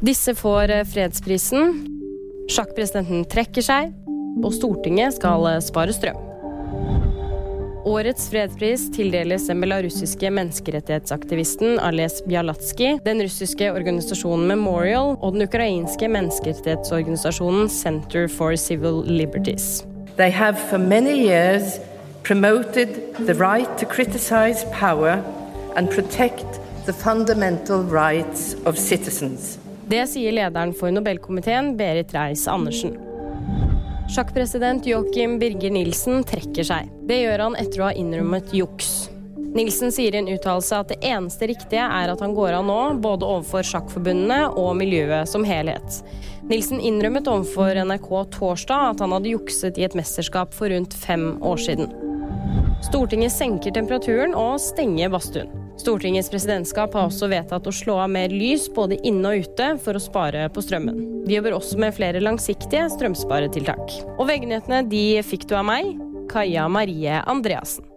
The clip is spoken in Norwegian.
Disse får eh, fredsprisen. Sjakkpresidenten trekker seg, og Stortinget skal eh, spare strøm. Årets fredspris tildeles den belarussiske menneskerettighetsaktivisten Ales Bialatsky, den russiske organisasjonen Memorial og den ukrainske menneskerettighetsorganisasjonen Center for Civil Liberties. They have for many years promoted the right to criticize power and protect the fundamental rights of citizens. Det sier lederen for Nobelkomiteen, Berit Reiss-Andersen. Sjakkpresident Joakim Birger Nilsen trekker seg. Det gjør han etter å ha innrømmet juks. Nilsen sier i en uttalelse at det eneste riktige er at han går av nå, både overfor sjakkforbundene og miljøet som helhet. Nilsen innrømmet overfor NRK torsdag at han hadde jukset i et mesterskap for rundt fem år siden. Stortinget senker temperaturen og stenger badstuen. Stortingets presidentskap har også vedtatt å slå av mer lys både inne og ute for å spare på strømmen. Vi jobber også med flere langsiktige strømsparetiltak. Og VG-nyhetene de fikk du av meg, Kaja Marie Andreassen.